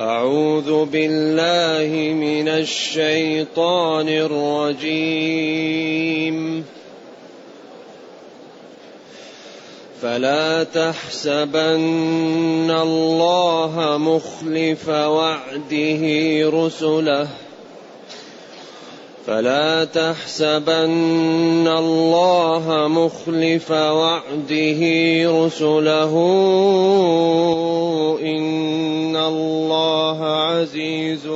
أعوذ بالله من الشيطان الرجيم. فلا تحسبن الله مخلف وعده رسله. فلا تحسبن الله مخلف وعده رسله. إن الله عزيز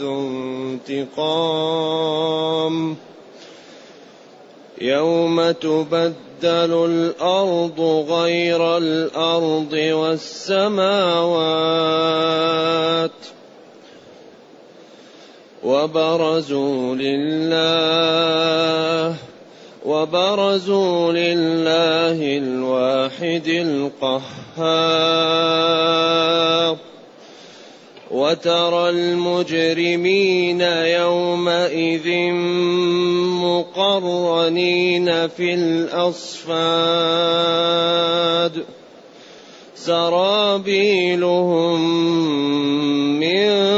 ذو انتقام. يوم تبدل الأرض غير الأرض والسماوات. وبرزوا لله وبرزوا لله الواحد القهار. وترى المجرمين يومئذ مقرنين في الأصفاد. سرابيلهم من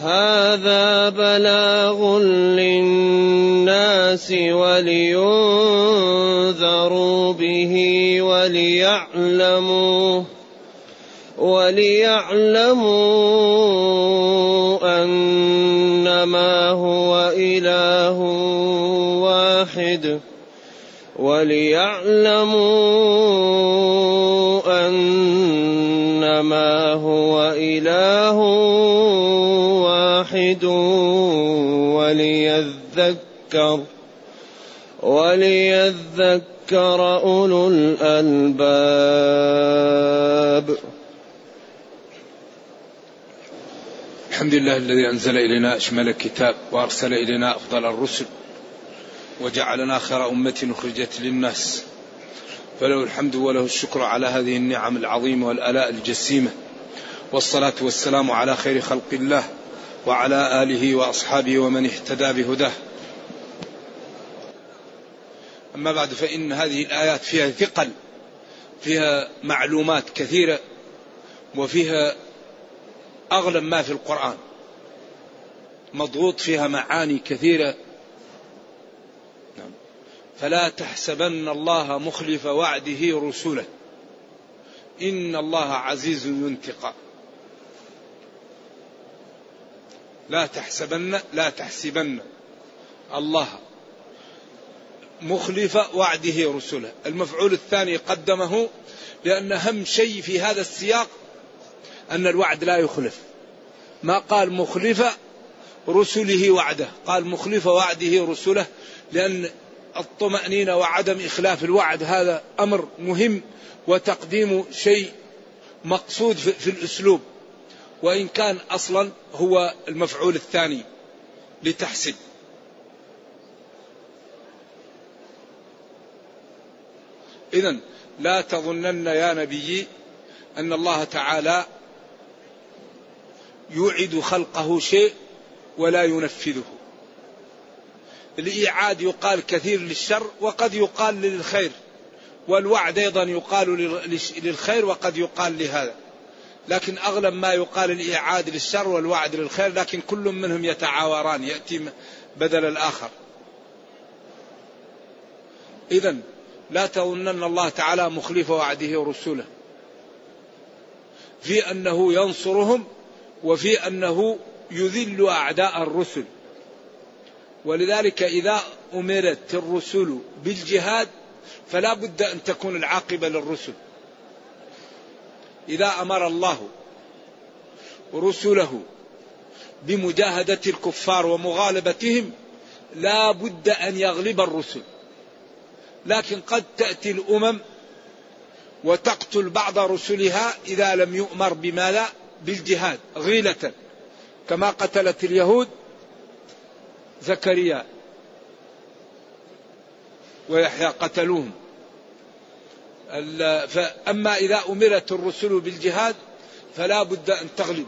هذا بلاغ للناس ولينذروا به وليعلموا وليعلموا أنما هو إله واحد وليعلموا أنما هو إله واحد وليذكر وليذكر أولو الألباب. الحمد لله الذي أنزل إلينا أشمل الكتاب وأرسل إلينا أفضل الرسل وجعلنا خير أمة أخرجت للناس. فله الحمد وله الشكر على هذه النعم العظيمة والآلاء الجسيمة والصلاة والسلام على خير خلق الله. وعلى آله وأصحابه ومن اهتدى بهداه. أما بعد فإن هذه الآيات فيها ثقل فيها معلومات كثيرة وفيها أغلب ما في القرآن. مضغوط فيها معاني كثيرة. نعم. فلا تحسبن الله مخلف وعده رسله إن الله عزيز انتقام. لا تحسبن لا تحسبن. الله مخلف وعده رسله. المفعول الثاني قدمه لأن أهم شيء في هذا السياق أن الوعد لا يخلف. ما قال مخلف رسله وعده. قال مخلف وعده رسله لأن الطمأنينة وعدم إخلاف الوعد هذا أمر مهم وتقديم شيء مقصود في الأسلوب. وإن كان أصلا هو المفعول الثاني لتحسب. إذا لا تظنن يا نبي أن الله تعالى يوعد خلقه شيء ولا ينفذه. الإيعاد يقال كثير للشر وقد يقال للخير والوعد أيضا يقال للخير وقد يقال لهذا. لكن أغلب ما يقال الإيعاد للشر والوعد للخير لكن كل منهم يتعاوران يأتي بدل الآخر. إذا لا تظنن الله تعالى مخلف وعده رسوله في أنه ينصرهم وفي أنه يذل أعداء الرسل. ولذلك إذا أمرت الرسل بالجهاد فلا بد أن تكون العاقبة للرسل. إذا أمر الله رسله بمجاهدة الكفار ومغالبتهم لا بد أن يغلب الرسل. لكن قد تأتي الأمم وتقتل بعض رسلها إذا لم يؤمر بماذا؟ بالجهاد غيلة. كما قتلت اليهود زكريا ويحيى قتلوهم. فأما إذا أمرت الرسل بالجهاد فلا بد أن تغلب.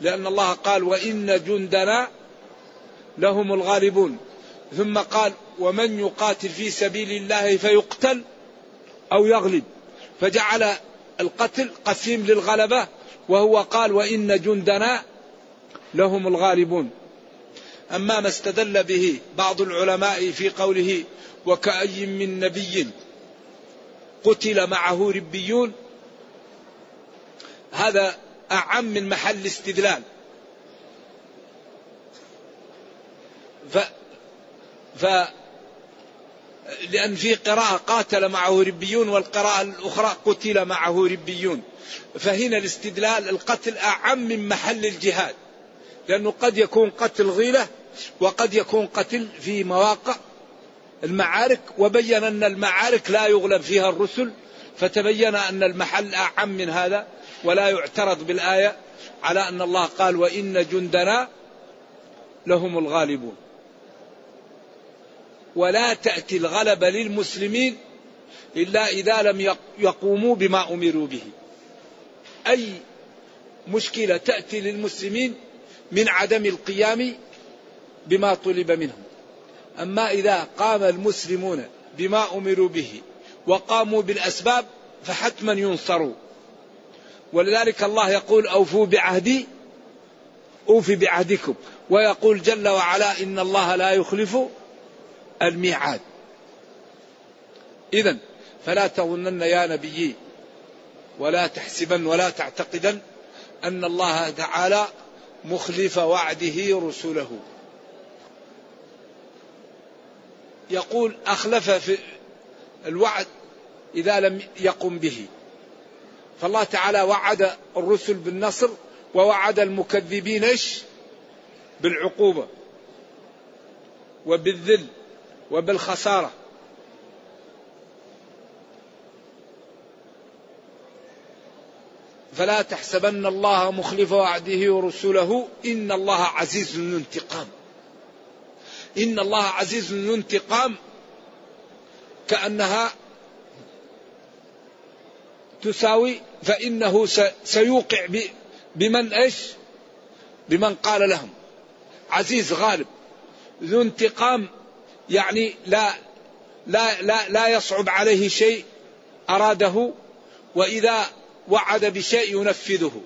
لأن الله قال وإن جندنا لهم الغالبون. ثم قال ومن يقاتل في سبيل الله فيقتل أو يغلب. فجعل القتل قسيم للغلبة وهو قال وإن جندنا لهم الغالبون. أما ما استدل به بعض العلماء في قوله وكأي من نبي قتل معه ربيون. هذا أعم من محل استدلال ف, ف لأن في قراءة قاتل معه ربيون والقراءة الأخرى قتل معه ربيون. فهنا الاستدلال القتل أعم من محل الجهاد. لأنه قد يكون قتل غيلة وقد يكون قتل في مواقع المعارك وبين أن المعارك لا يغلب فيها الرسل فتبين أن المحل أعم من هذا ولا يعترض بالآية على أن الله قال وإن جندنا لهم الغالبون. ولا تأتي الغلبة للمسلمين إلا إذا لم يقوموا بما أمروا به. أي مشكلة تأتي للمسلمين من عدم القيام بما طلب منهم. أما إذا قام المسلمون بما أمروا به وقاموا بالأسباب فحتما ينصروا. ولذلك الله يقول أوفوا بعهدي أوفي بعهدكم. ويقول جل وعلا إن الله لا يخلف الميعاد. إذا فلا تظنن يا نبيي ولا تحسبن ولا تعتقدن أن الله تعالى مخلف وعده رسله يقول أخلف في الوعد إذا لم يقم به. فالله تعالى وعد الرسل بالنصر ووعد المكذبين إيش؟ بالعقوبة وبالذل وبالخسارة. فلا تحسبن الله مخلف وعده ورسله إن الله عزيز ذو انتقام. إن الله عزيز ذو انتقام كأنها تساوي فإنه سيوقع بمن إيش؟ بمن قال لهم. عزيز غالب. ذو انتقام يعني لا لا لا لا يصعب عليه شيء أراده وإذا وعد بشيء ينفذه.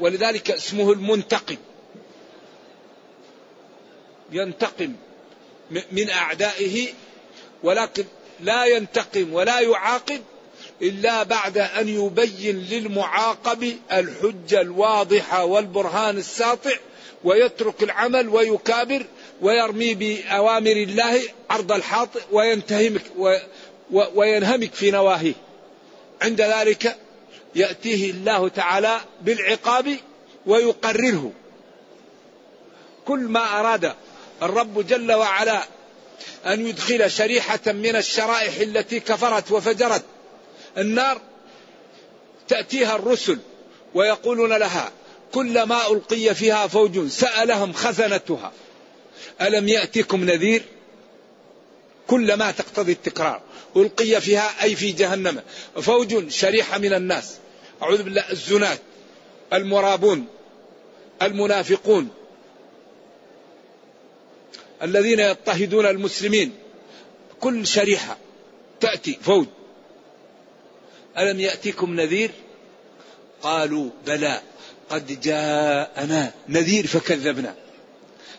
ولذلك اسمه المنتقم. ينتقم من أعدائه ولكن لا ينتقم ولا يعاقب إلا بعد أن يبين للمعاقب الحجة الواضحة والبرهان الساطع ويترك العمل ويكابر ويرمي بأوامر الله عرض الحاطئ وينتهمك وينهمك في نواهيه. عند ذلك يأتيه الله تعالى بالعقاب ويقرره. كل ما أراد الرب جل وعلا أن يدخل شريحة من الشرائح التي كفرت وفجرت. النار تأتيها الرسل ويقولون لها كلما ألقي فيها فوج سألهم خزنتها. ألم يأتكم نذير؟ كلما تقتضي التكرار. ألقي فيها أي في جهنم. فوج شريحة من الناس. أعوذ بالله الزنات المرابون المنافقون الذين يضطهدون المسلمين. كل شريحة تأتي فوج. ألم يأتكم نذير؟ قالوا بلى. قد جاءنا نذير فكذبنا.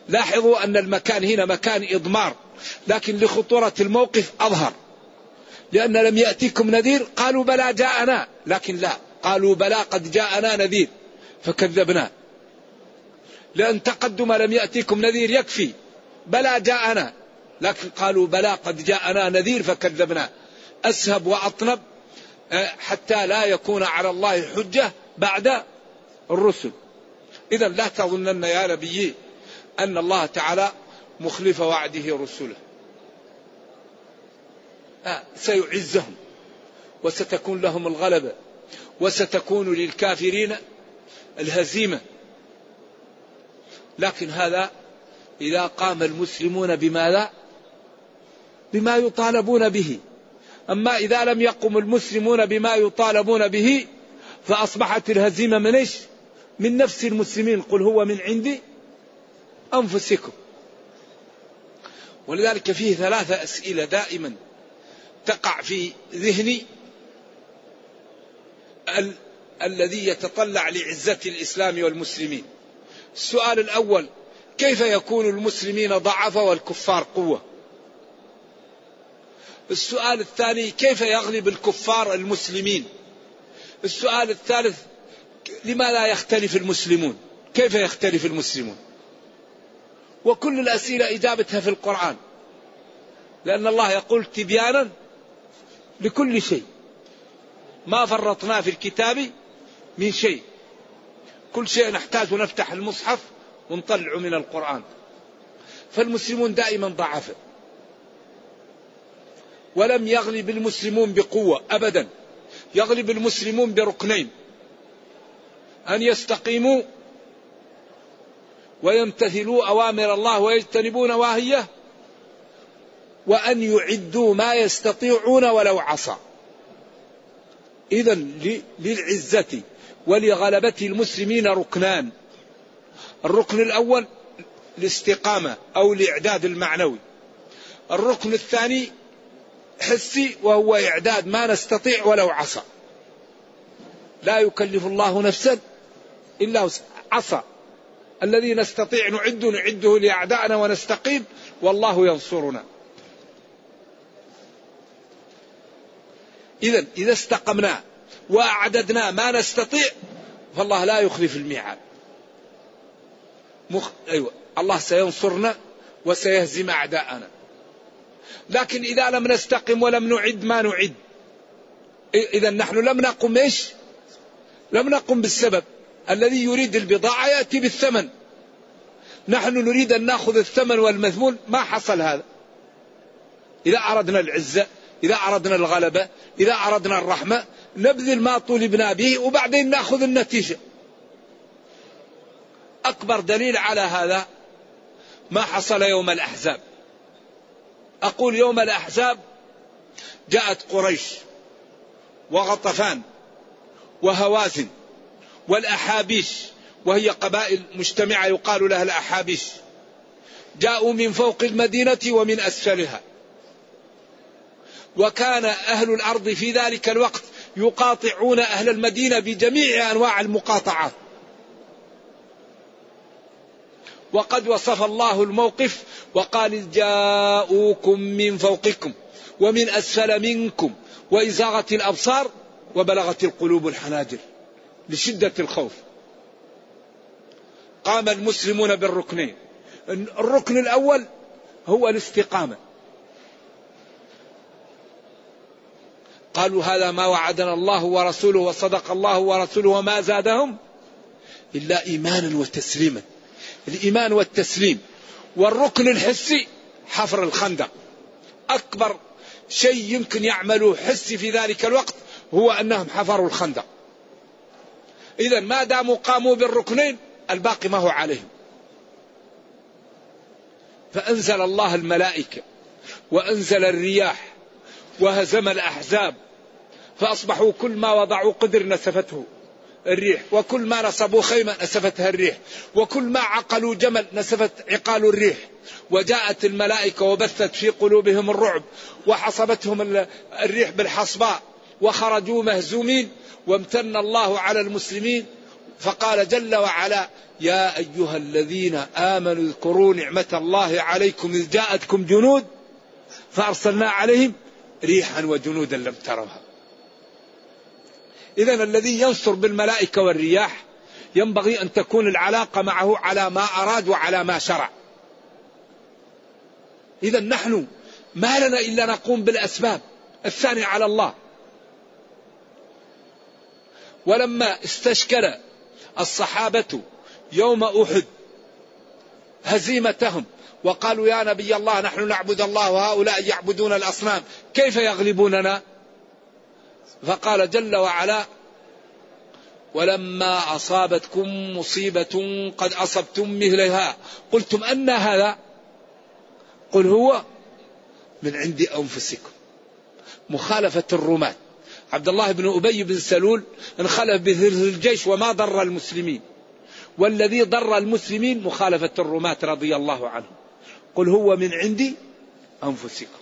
لاحظوا أن المكان هنا مكان إضمار لكن لخطورة الموقف أظهر. لأن لم يأتيكم نذير قالوا بلى جاءنا. لكن لا قالوا بلى قد جاءنا نذير فكذبنا. لأن تقدم لم يأتيكم نذير يكفي. بلى جاءنا. لكن قالوا بلى قد جاءنا نذير فكذبنا. أسهب وأطنب آه، حتى لا يكون على الله حجة بعد الرسل. إذا لا تظنن يا نبي أن الله تعالى مخلف وعده رسله. آه سيعزهم وستكون لهم الغلبة وستكون للكافرين الهزيمة. لكن هذا إذا قام المسلمون بماذا بما يطالبون به. أما إذا لم يقم المسلمون بما يطالبون به فأصبحت الهزيمة من إيش؟ من نفس المسلمين. قل هو من عند أنفسكم. ولذلك فيه ثلاثة أسئلة دائما تقع في ذهني. ال... الذي يتطلع لعزة الإسلام والمسلمين. السؤال الأول كيف يكون المسلمين ضعفة والكفار قوة؟ السؤال الثاني كيف يغلب الكفار المسلمين؟ السؤال الثالث لما لا يختلف المسلمون؟ كيف يختلف المسلمون؟ وكل الأسئلة إجابتها في القرآن. لأن الله يقول تبيانا لكل شيء. ما فرطنا في الكتاب من شيء. كل شيء نحتاج نفتح المصحف ونطلع من القرآن. فالمسلمون دائما ضعفاء ولم يغلب المسلمون بقوة أبدا. يغلب المسلمون بركنين. أن يستقيموا ويمتثلوا أوامر الله ويجتنبوا نواهيه وأن يعدوا ما يستطيعون ولو عصى. إذا للعزة ولغلبة المسلمين ركنان. الركن الأول الاستقامة أو الإعداد المعنوي. الركن الثاني حسي وهو إعداد ما نستطيع ولو عصى لا يكلف الله نفسا إلا عصى الذي نستطيع نعد نعده لأعدائنا ونستقيم والله ينصرنا. إذا إذا استقمنا وأعددنا ما نستطيع فالله لا يخلف الميعاد. مخ... أيوة. الله سينصرنا وسيهزم أعداءنا. لكن إذا لم نستقم ولم نعد ما نعد. إذا نحن لم نقم إيش؟ لم نقم بالسبب. الذي يريد البضاعة يأتي بالثمن. نحن نريد أن نأخذ الثمن والمثمون. ما حصل هذا. إذا أردنا العزة إذا أردنا الغلبة إذا أردنا الرحمة نبذل ما طلبنا به وبعدين نأخذ النتيجة. أكبر دليل على هذا ما حصل يوم الأحزاب. أقول يوم الأحزاب جاءت قريش وغطفان وهوازن والأحابيش وهي قبائل مجتمعة يقال لها الأحابيش. جاءوا من فوق المدينة ومن أسفلها. وكان أهل الأرض في ذلك الوقت يقاطعون أهل المدينة بجميع أنواع المقاطعات. وقد وصف الله الموقف وقال جاءوكم من فوقكم ومن أسفل منكم وإزاغت الأبصار وبلغت القلوب الحناجر لشدة الخوف. قام المسلمون بالركنين. الركن الأول هو الاستقامة. قالوا هذا ما وعدنا الله ورسوله وصدق الله ورسوله وما زادهم إلا إيمانا وتسليما. الإيمان والتسليم والركن الحسي حفر الخندق. أكبر شيء يمكن يعمله حسي في ذلك الوقت هو أنهم حفروا الخندق. إذا ما داموا قاموا بالركنين الباقي ما هو عليهم. فأنزل الله الملائكة وأنزل الرياح وهزم الأحزاب فأصبحوا كل ما وضعوا قدر نسفته. الريح. وكل ما نصبوا خيمة نسفتها الريح. وكل ما عقلوا جمل نسفت عقال الريح. وجاءت الملائكة وبثت في قلوبهم الرعب. وحصبتهم الريح بالحصباء. وخرجوا مهزومين. وامتن الله على المسلمين. فقال جل وعلا يا أيها الذين آمنوا اذكروا نعمة الله عليكم. إذ جاءتكم جنود فأرسلنا عليهم ريحا وجنودا لم تروها. إذا الذي ينصر بالملائكة والرياح ينبغي أن تكون العلاقة معه على ما أراد وعلى ما شرع. إذا نحن ما لنا إلا نقوم بالأسباب الثاني على الله. ولما استشكل الصحابة يوم أحد هزيمتهم وقالوا يا نبي الله نحن نعبد الله وهؤلاء يعبدون الأصنام كيف يغلبوننا؟ فقال جل وعلا ولما أصابتكم مصيبة قد أصبتم مثلها. قلتم أن هذا قل هو من عند أنفسكم. مخالفة الرماة. عبد الله بن أبي بن سلول انخلف بثلث الجيش وما ضر المسلمين. والذي ضر المسلمين مخالفة الرماة رضي الله عنهم. قل هو من عند أنفسكم.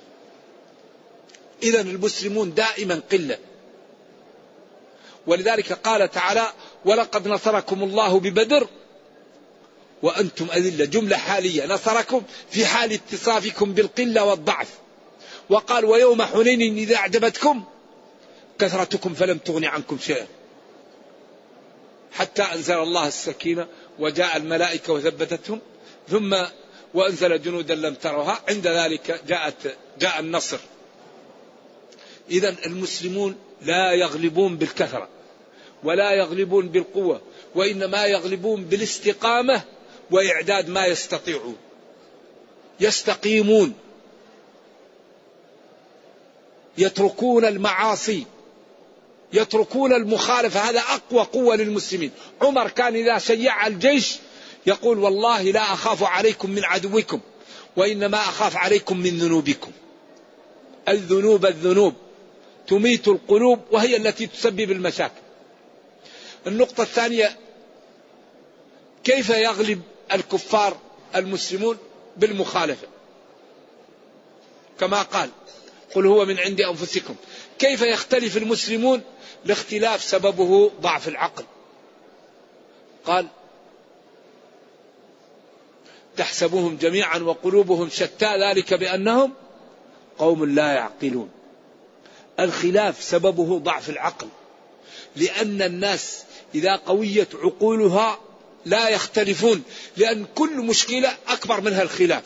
إذا المسلمون دائما قلة. ولذلك قال تعالى ولقد نصركم الله ببدر وأنتم أذلة. جملة حالية. نصركم في حال اتصافكم بالقلة والضعف. وقال ويوم حنين إذا أعجبتكم كثرتكم فلم تغن عنكم شيئا. حتى أنزل الله السكينة وجاء الملائكة وثبتتهم. ثم وأنزل جنودا لم تروها. عند ذلك جاءت جاء النصر. إذا المسلمون لا يغلبون بالكثرة. ولا يغلبون بالقوة وإنما يغلبون بالاستقامة وإعداد ما يستطيعون. يستقيمون. يتركون المعاصي. يتركون المخالفة. هذا أقوى قوة للمسلمين. عمر كان إذا شيع الجيش يقول والله لا أخاف عليكم من عدوكم وإنما أخاف عليكم من ذنوبكم. الذنوب الذنوب. تميت القلوب وهي التي تسبب المشاكل. النقطة الثانية كيف يغلب الكفار المسلمون بالمخالفة؟ كما قال قل هو من عند أنفسكم. كيف يختلف المسلمون لاختلاف سببه ضعف العقل؟ قال تحسبهم جميعا وقلوبهم شتى ذلك بأنهم قوم لا يعقلون. الخلاف سببه ضعف العقل لأن الناس إذا قويت عقولها لا يختلفون لأن كل مشكلة أكبر منها الخلاف.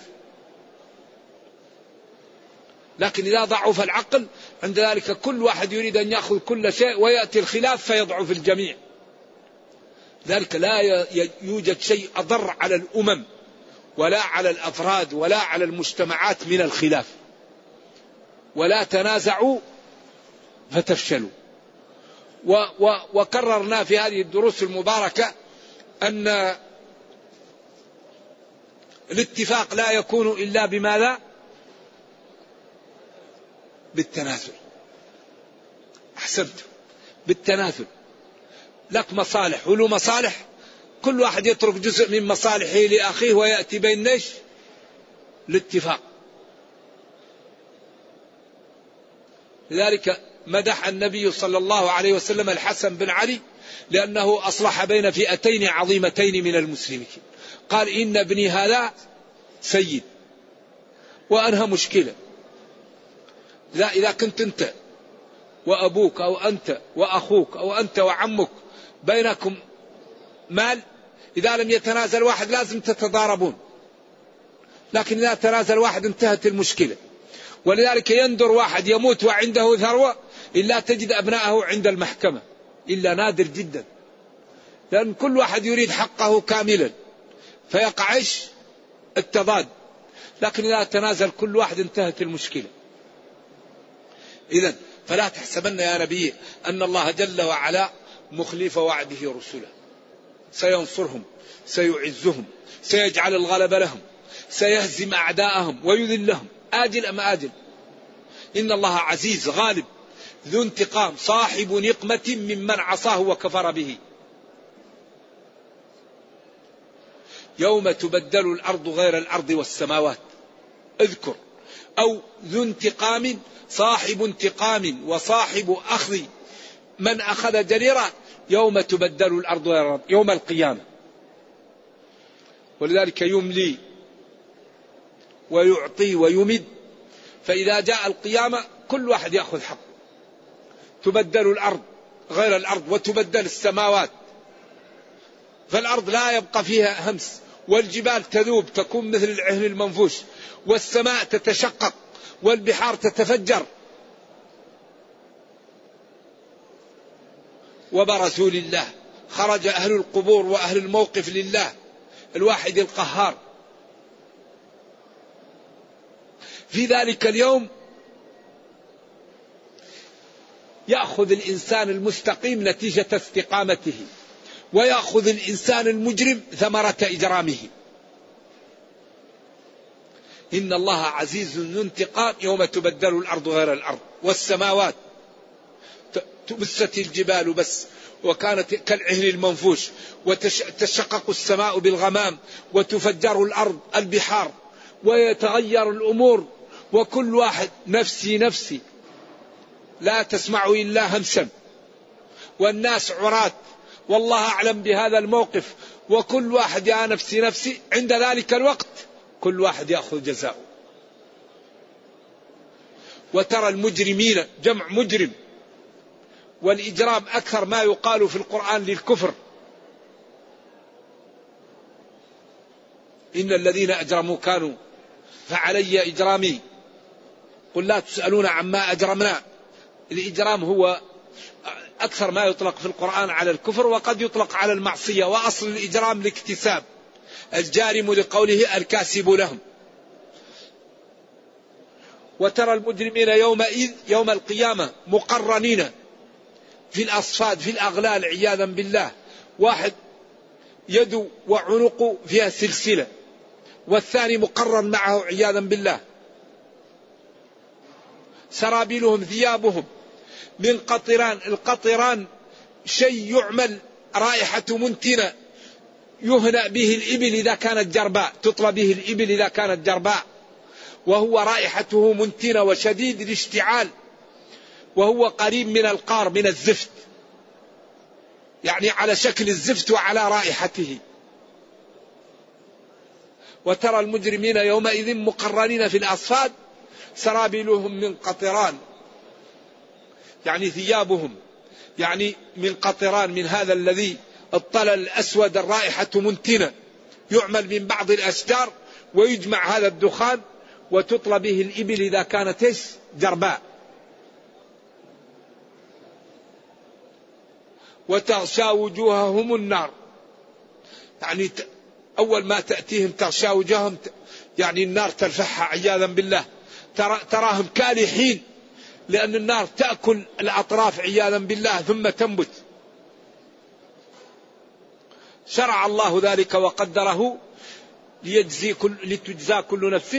لكن إذا ضعف العقل عند ذلك كل واحد يريد أن يأخذ كل شيء ويأتي الخلاف فيضعف الجميع. ذلك لا يوجد شيء أضر على الأمم ولا على الأفراد ولا على المجتمعات من الخلاف. ولا تنازعوا فتفشلوا. و و وكررنا في هذه الدروس المباركة أن الاتفاق لا يكون إلا بماذا؟ بالتنازل. أحسنت بالتنازل. لك مصالح ولو مصالح كل واحد يترك جزء من مصالحه لأخيه ويأتي بين إيش؟ الاتفاق. لذلك مدح النبي صلى الله عليه وسلم الحسن بن علي لأنه أصلح بين فئتين عظيمتين من المسلمين. قال إن ابني هذا سيد وأنهى مشكلة. لا إذا كنت أنت وأبوك أو أنت وأخوك أو أنت وعمك بينكم مال إذا لم يتنازل واحد لازم تتضاربون. لكن إذا تنازل واحد انتهت المشكلة. ولذلك يندر واحد يموت وعنده ثروة إلا تجد أبناءه عند المحكمة إلا نادر جدا. لأن كل واحد يريد حقه كاملا فيقع؟ التضاد. لكن إذا تنازل كل واحد انتهت المشكلة. إذا فلا تحسبن يا نبي أن الله جل وعلا مخلف وعده رسله سينصرهم سيعزهم سيجعل الغلب لهم سيهزم أعداءهم ويذلهم. آجل أم آجل؟ إن الله عزيز غالب. ذو انتقام صاحب نقمة ممن عصاه وكفر به. يوم تبدل الأرض غير الأرض والسماوات. اذكر. أو ذو انتقام صاحب انتقام وصاحب أخذ. من أخذ جريرة يوم تبدل الأرض غير الأرض يوم القيامة. ولذلك يملي ويعطي ويمد. فإذا جاء القيامة كل واحد يأخذ حقه. تبدل الأرض غير الأرض وتبدل السماوات. فالأرض لا يبقى فيها همس والجبال تذوب تكون مثل العهن المنفوش والسماء تتشقق والبحار تتفجر. وبرزوا لله خرج أهل القبور وأهل الموقف لله الواحد القهار. في ذلك اليوم ياخذ الانسان المستقيم نتيجه استقامته ويأخذ الإنسان المجرم ثمرة إجرامه. إن الله عزيز ذو انتقام يوم تبدل الأرض غير الأرض والسماوات. تبست الجبال بس وكانت كالعهن المنفوش وتشقق السماء بالغمام وتفجر الأرض البحار ويتغير الأمور وكل واحد نفسي نفسي. لا تسمع إلا همسا. والناس عراة. والله أعلم بهذا الموقف. وكل واحد يا نفسي نفسي عند ذلك الوقت كل واحد يأخذ جزاؤه. وترى المجرمين جمع مجرم. والإجرام أكثر ما يقال في القرآن للكفر. إن الذين أجرموا كانوا فعلي إجرامي. قل لا تسألون عما أجرمنا. الإجرام هو أكثر ما يطلق في القرآن على الكفر وقد يطلق على المعصية وأصل الإجرام الاكتساب الجارم لقوله الكاسب لهم. وترى المجرمين يومئذ يوم القيامة مقرنين في الأصفاد في الأغلال عياذا بالله. واحد يد وعنق فيها سلسلة والثاني مقرن معه عياذا بالله. سرابيلهم ثيابهم. من قطران القطران شيء يعمل رائحة منتنة يهنأ به الإبل إذا كانت جرباء تطلى به الإبل إذا كانت جرباء. وهو رائحته منتنة وشديد الاشتعال. وهو قريب من القار من الزفت. يعني على شكل الزفت وعلى رائحته. وترى المجرمين يومئذ مقرنين في الأصفاد سرابيلهم من قطران. يعني ثيابهم يعني من قطران من هذا الذي الطلل الأسود الرائحة منتنة. يعمل من بعض الأشجار ويجمع هذا الدخان وتطلى به الإبل إذا كانت إيش؟ جرباء. وتغشى وجوههم النار. يعني أول ما تأتيهم تغشى وجوههم يعني النار تلفحها عياذا بالله. تراهم كالحين. لأن النار تأكل الأطراف عياذا بالله ثم تنبت. شرع الله ذلك وقدره ليجزي كل لتجزى كل نفس.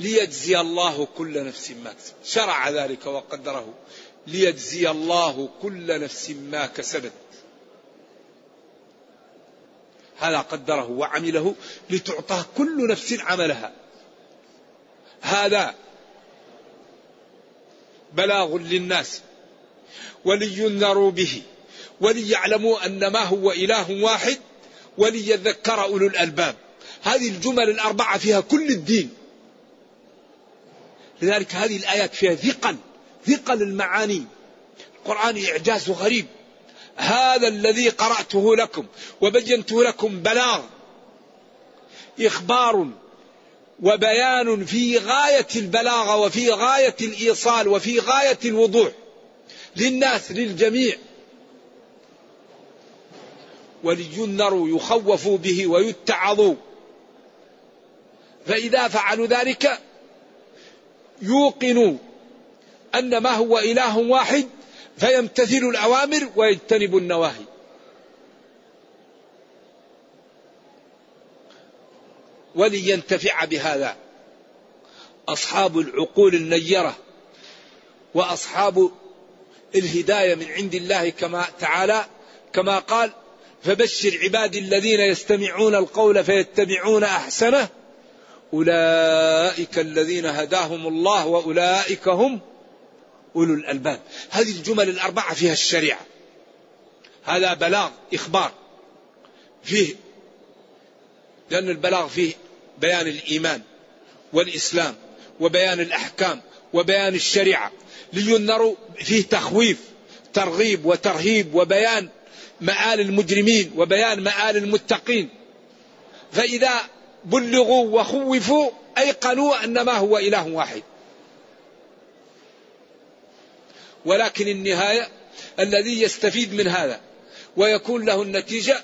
ليجزي الله كل نفس ما كسبت. شرع ذلك وقدره ليجزي الله كل نفس ما كسبت. هذا قدره وعمله لتعطى كل نفس عملها. هذا بلاغ للناس ولينذروا به وليعلموا أن ما هو إله واحد وليذكر أولو الألباب. هذه الجمل الأربعة فيها كل الدين. لذلك هذه الآيات فيها ثقل ثقل المعاني. القرآن إعجاز غريب. هذا الذي قرأته لكم وبينته لكم بلاغ. إخبار وبيان في غاية البلاغة وفي غاية الإيصال وفي غاية الوضوح للناس للجميع. ولينذروا يخوفوا به ويتعظوا فإذا فعلوا ذلك يوقنوا أن ما هو إله واحد فيمتثلوا الأوامر ويجتنبوا النواهي. ولينتفع بهذا. أصحاب العقول النيرة وأصحاب الهداية من عند الله كما تعالى كما قال فبشر عبادي الذين يستمعون القول فيتبعون أحسنه أولئك الذين هداهم الله وأولئك هم أولو الألباب. هذه الجمل الأربعة فيها الشريعة. هذا بلاغ إخبار. فيه لأن البلاغ فيه بيان الإيمان والإسلام وبيان الأحكام وبيان الشريعة لينذروا فيه تخويف ترغيب وترهيب وبيان مآل المجرمين وبيان مآل المتقين. فإذا بلغوا وخوفوا أيقنوا أن ما هو إله واحد. ولكن النهاية الذي يستفيد من هذا ويكون له النتيجة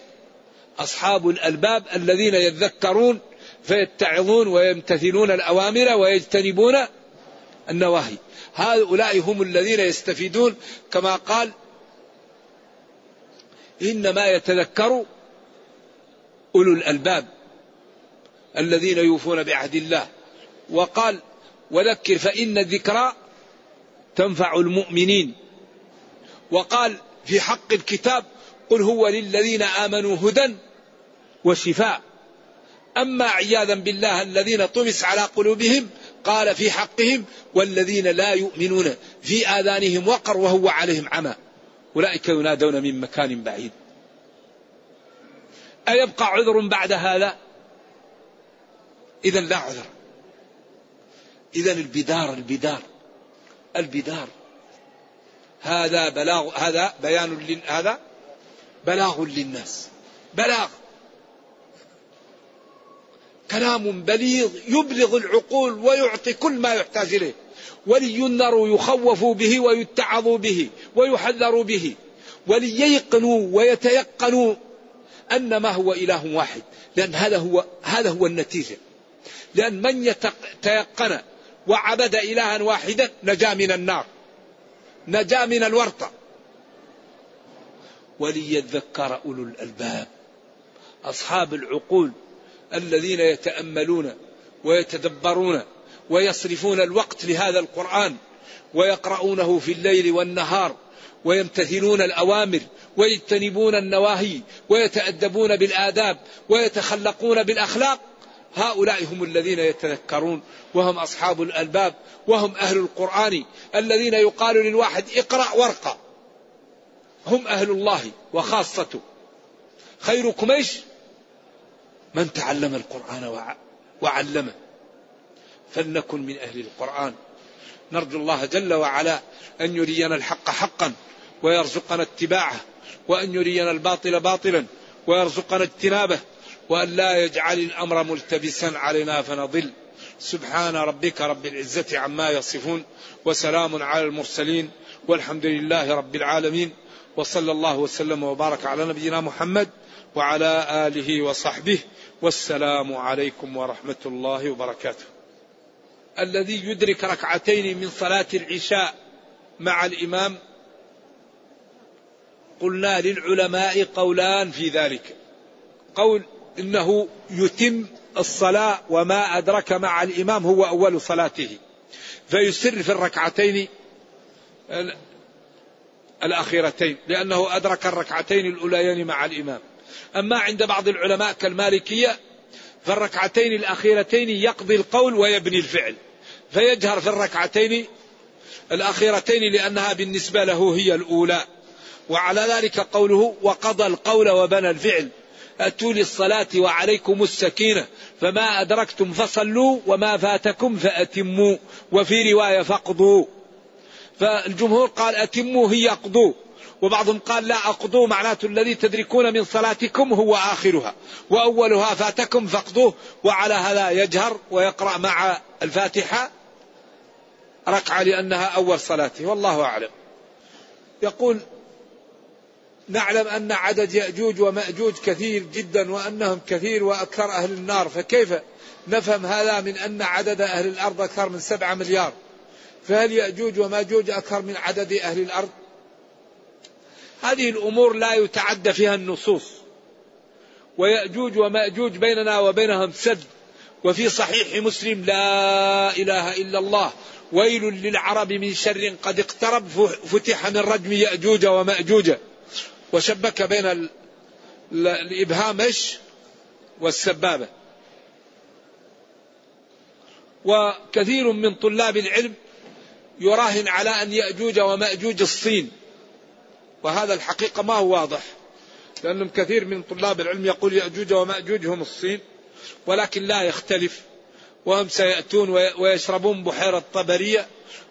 أصحاب الألباب الذين يذكرون فيتعظون ويمتثلون الأوامر ويجتنبون النواهي. هؤلاء هم الذين يستفيدون كما قال إنما يتذكر أولو الألباب الذين يوفون بعهد الله. وقال وذكر فإن الذكرى تنفع المؤمنين. وقال في حق الكتاب قل هو للذين آمنوا هدى وشفاء. أما عياذا بالله الذين طمس على قلوبهم قال في حقهم والذين لا يؤمنون في آذانهم وقر وهو عليهم عمى. أولئك ينادون من مكان بعيد. أيبقى عذر بعد هذا؟ إذا لا عذر. إذا البدار البدار البدار. هذا بلاغ هذا بيان هذا بلاغ للناس. بلاغ. كلام بليغ يبلغ العقول ويعطي كل ما يحتاج إليه. ولينذروا يخوفوا به ويتعظوا به ويحذروا به. ولييقنوا ويتيقنوا أن ما هو إله واحد. لأن هذا هو هذا هو النتيجة. لأن من يتيقن وعبد إلها واحدا نجا من النار. نجا من الورطة. وليذكر أولو الألباب. أصحاب العقول الذين يتأملون ويتدبرون ويصرفون الوقت لهذا القرآن ويقرؤونه في الليل والنهار ويمتثلون الأوامر ويجتنبون النواهي ويتأدبون بالآداب ويتخلقون بالأخلاق هؤلاء هم الذين يتذكرون وهم أصحاب الألباب وهم أهل القرآن الذين يقال للواحد اقرأ وارقى هم أهل الله وخاصته خيركم إيش من تعلم القرآن وعلمه. فلنكن من أهل القرآن. نرجو الله جل وعلا أن يرينا الحق حقا ويرزقنا اتباعه وأن يرينا الباطل باطلا ويرزقنا اجتنابه وأن لا يجعل الأمر ملتبسا علينا فنضل. سبحان ربك رب العزة عما يصفون وسلام على المرسلين والحمد لله رب العالمين وصلى الله وسلم وبارك على نبينا محمد وعلى آله وصحبه والسلام عليكم ورحمة الله وبركاته. الذي يدرك ركعتين من صلاة العشاء مع الإمام قلنا للعلماء قولان في ذلك. قول إنه يتم الصلاة وما أدرك مع الإمام هو أول صلاته فيسر في الركعتين الأخيرتين لأنه أدرك الركعتين الأوليين مع الإمام أما عند بعض العلماء كالمالكية فالركعتين الأخيرتين يقضي القول ويبني الفعل. فيجهر في الركعتين الأخيرتين لأنها بالنسبة له هي الأولى. وعلى ذلك قوله وقضى القول وبنى الفعل. أتوا للصلاة وعليكم السكينة. فما أدركتم فصلوا وما فاتكم فأتموا. وفي رواية فاقضوا فالجمهور قال أتموا هي اقضوا وبعضهم قال لا أقضوا معناته الذي تدركون من صلاتكم هو آخرها. وأولها فاتكم فاقضوه وعلى هذا يجهر ويقرأ مع الفاتحة ركعة لأنها أول صلاته. والله أعلم. يقول نعلم أن عدد يأجوج ومأجوج كثير جدا وأنهم كثير وأكثر أهل النار. فكيف نفهم هذا من أن عدد أهل الأرض أكثر من سبعة مليار؟ فهل يأجوج ومأجوج أكثر من عدد أهل الأرض؟ هذه الأمور لا يتعدى فيها النصوص. ويأجوج ومأجوج بيننا وبينهم سد. وفي صحيح مسلم لا إله إلا الله. ويل للعرب من شر قد اقترب فتح من رجم يأجوج ومأجوج. وشبك بين الإبهام والسبابة وكثير من طلاب العلم يراهن على أن يأجوج ومأجوج الصين. وهذا الحقيقة ما هو واضح. لأنهم كثير من طلاب العلم يقول يأجوج ومأجوج هم الصين ولكن لا يختلف. وهم سيأتون ويشربون بحيرة طبرية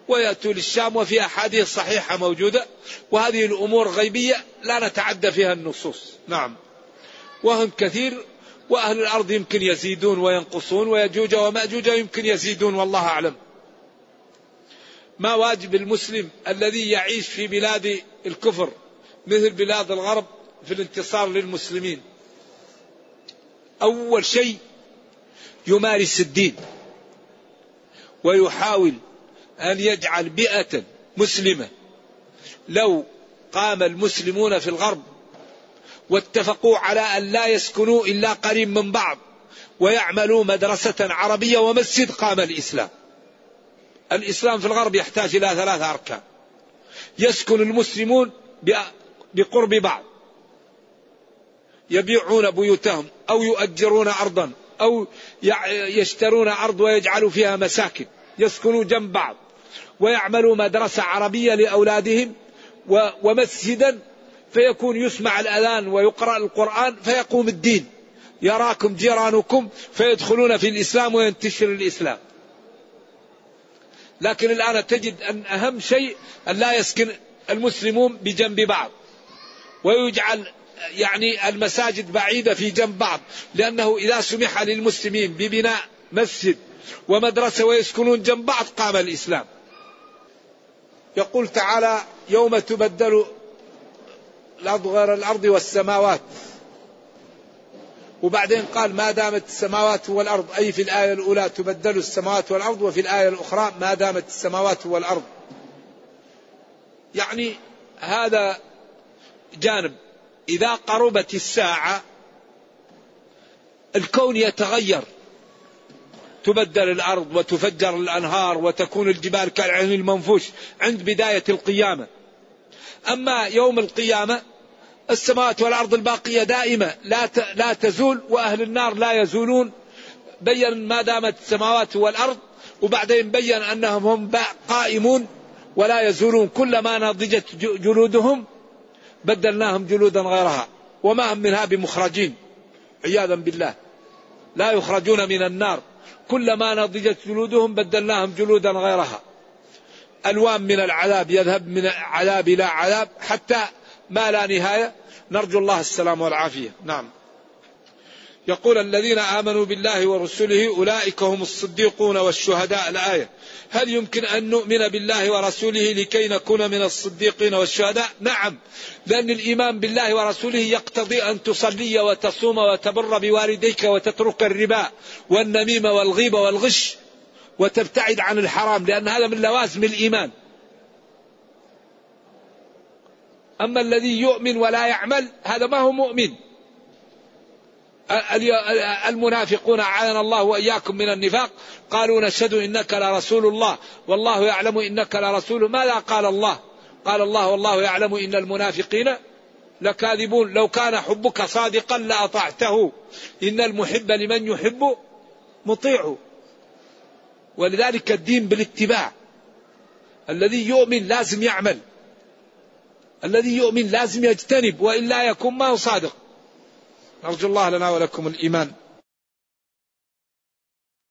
ويأتوا للشام وفي أحاديث صحيحة موجودة. وهذه الأمور غيبية لا نتعدى فيها النصوص. نعم. وهم كثير وأهل الأرض يمكن يزيدون وينقصون ويجوج ومأجوج يمكن يزيدون والله أعلم. ما واجب المسلم الذي يعيش في بلاد الكفر مثل بلاد الغرب في الانتصار للمسلمين. أول شيء يمارس الدين ويحاول أن يجعل بيئة مسلمة. لو قام المسلمون في الغرب واتفقوا على أن لا يسكنوا إلا قريب من بعض ويعملوا مدرسة عربية ومسجد قام الإسلام. الإسلام في الغرب يحتاج إلى ثلاثة أركان. يسكن المسلمون بقرب بعض. يبيعون بيوتهم أو يؤجرون أرضا أو يشترون أرض ويجعلوا فيها مساكن يسكنوا جنب بعض ويعملوا مدرسة عربية لأولادهم ومسجدا فيكون يسمع الأذان ويقرأ القرآن فيقوم الدين. يراكم جيرانكم فيدخلون في الإسلام وينتشر الإسلام. لكن الآن تجد أن أهم شيء أن لا يسكن المسلمون بجنب بعض. ويجعل يعني المساجد بعيدة في جنب بعض لأنه إذا سمح للمسلمين ببناء مسجد ومدرسة ويسكنون جنب بعض قام الإسلام. يقول تعالى يوم تبدل الأرض غير الأرض والسماوات. وبعدين قال ما دامت السماوات والأرض أي في الآية الأولى تبدل السماوات والأرض وفي الآية الأخرى ما دامت السماوات والأرض. يعني هذا جانب إذا قربت الساعة الكون يتغير. تبدل الأرض وتفجر الأنهار وتكون الجبال كالعين المنفوش عند بداية القيامة. أما يوم القيامة السماوات والأرض الباقية دائمة لا لا تزول وأهل النار لا يزولون. بين ما دامت السماوات والأرض وبعدين بين أنهم هم قائمون ولا يزولون. كلما نضجت جلودهم بدلناهم جلودا غيرها وما هم منها بمخرجين. عياذا بالله. لا يخرجون من النار. كلما نضجت جلودهم بدلناهم جلودا غيرها. ألوان من العذاب يذهب من عذاب إلى عذاب حتى ما لا نهاية. نرجو الله السلام والعافية. نعم. يقول الذين آمنوا بالله ورسله أولئك هم الصديقون والشهداء الآية. هل يمكن أن نؤمن بالله ورسوله لكي نكون من الصديقين والشهداء؟ نعم. لأن الإيمان بالله ورسوله يقتضي أن تصلي وتصوم وتبر بوالديك وتترك الربا والنميمة والغيبة والغش وتبتعد عن الحرام لأن هذا من لوازم الإيمان. أما الذي يؤمن ولا يعمل هذا ما هو مؤمن. المنافقون أعاذنا الله وإياكم من النفاق. قالوا نشهد إنك لرسول الله. والله يعلم إنك لرسول. ماذا قال الله؟ قال الله والله يعلم إن المنافقين لكاذبون. لو كان حبك صادقا لأطعته. إن المحب لمن يحب مطيع. ولذلك الدين بالاتباع. الذي يؤمن لازم يعمل. الذي يؤمن لازم يجتنب. وإلا يكون ما هو صادق. نرجو الله لنا ولكم الإيمان.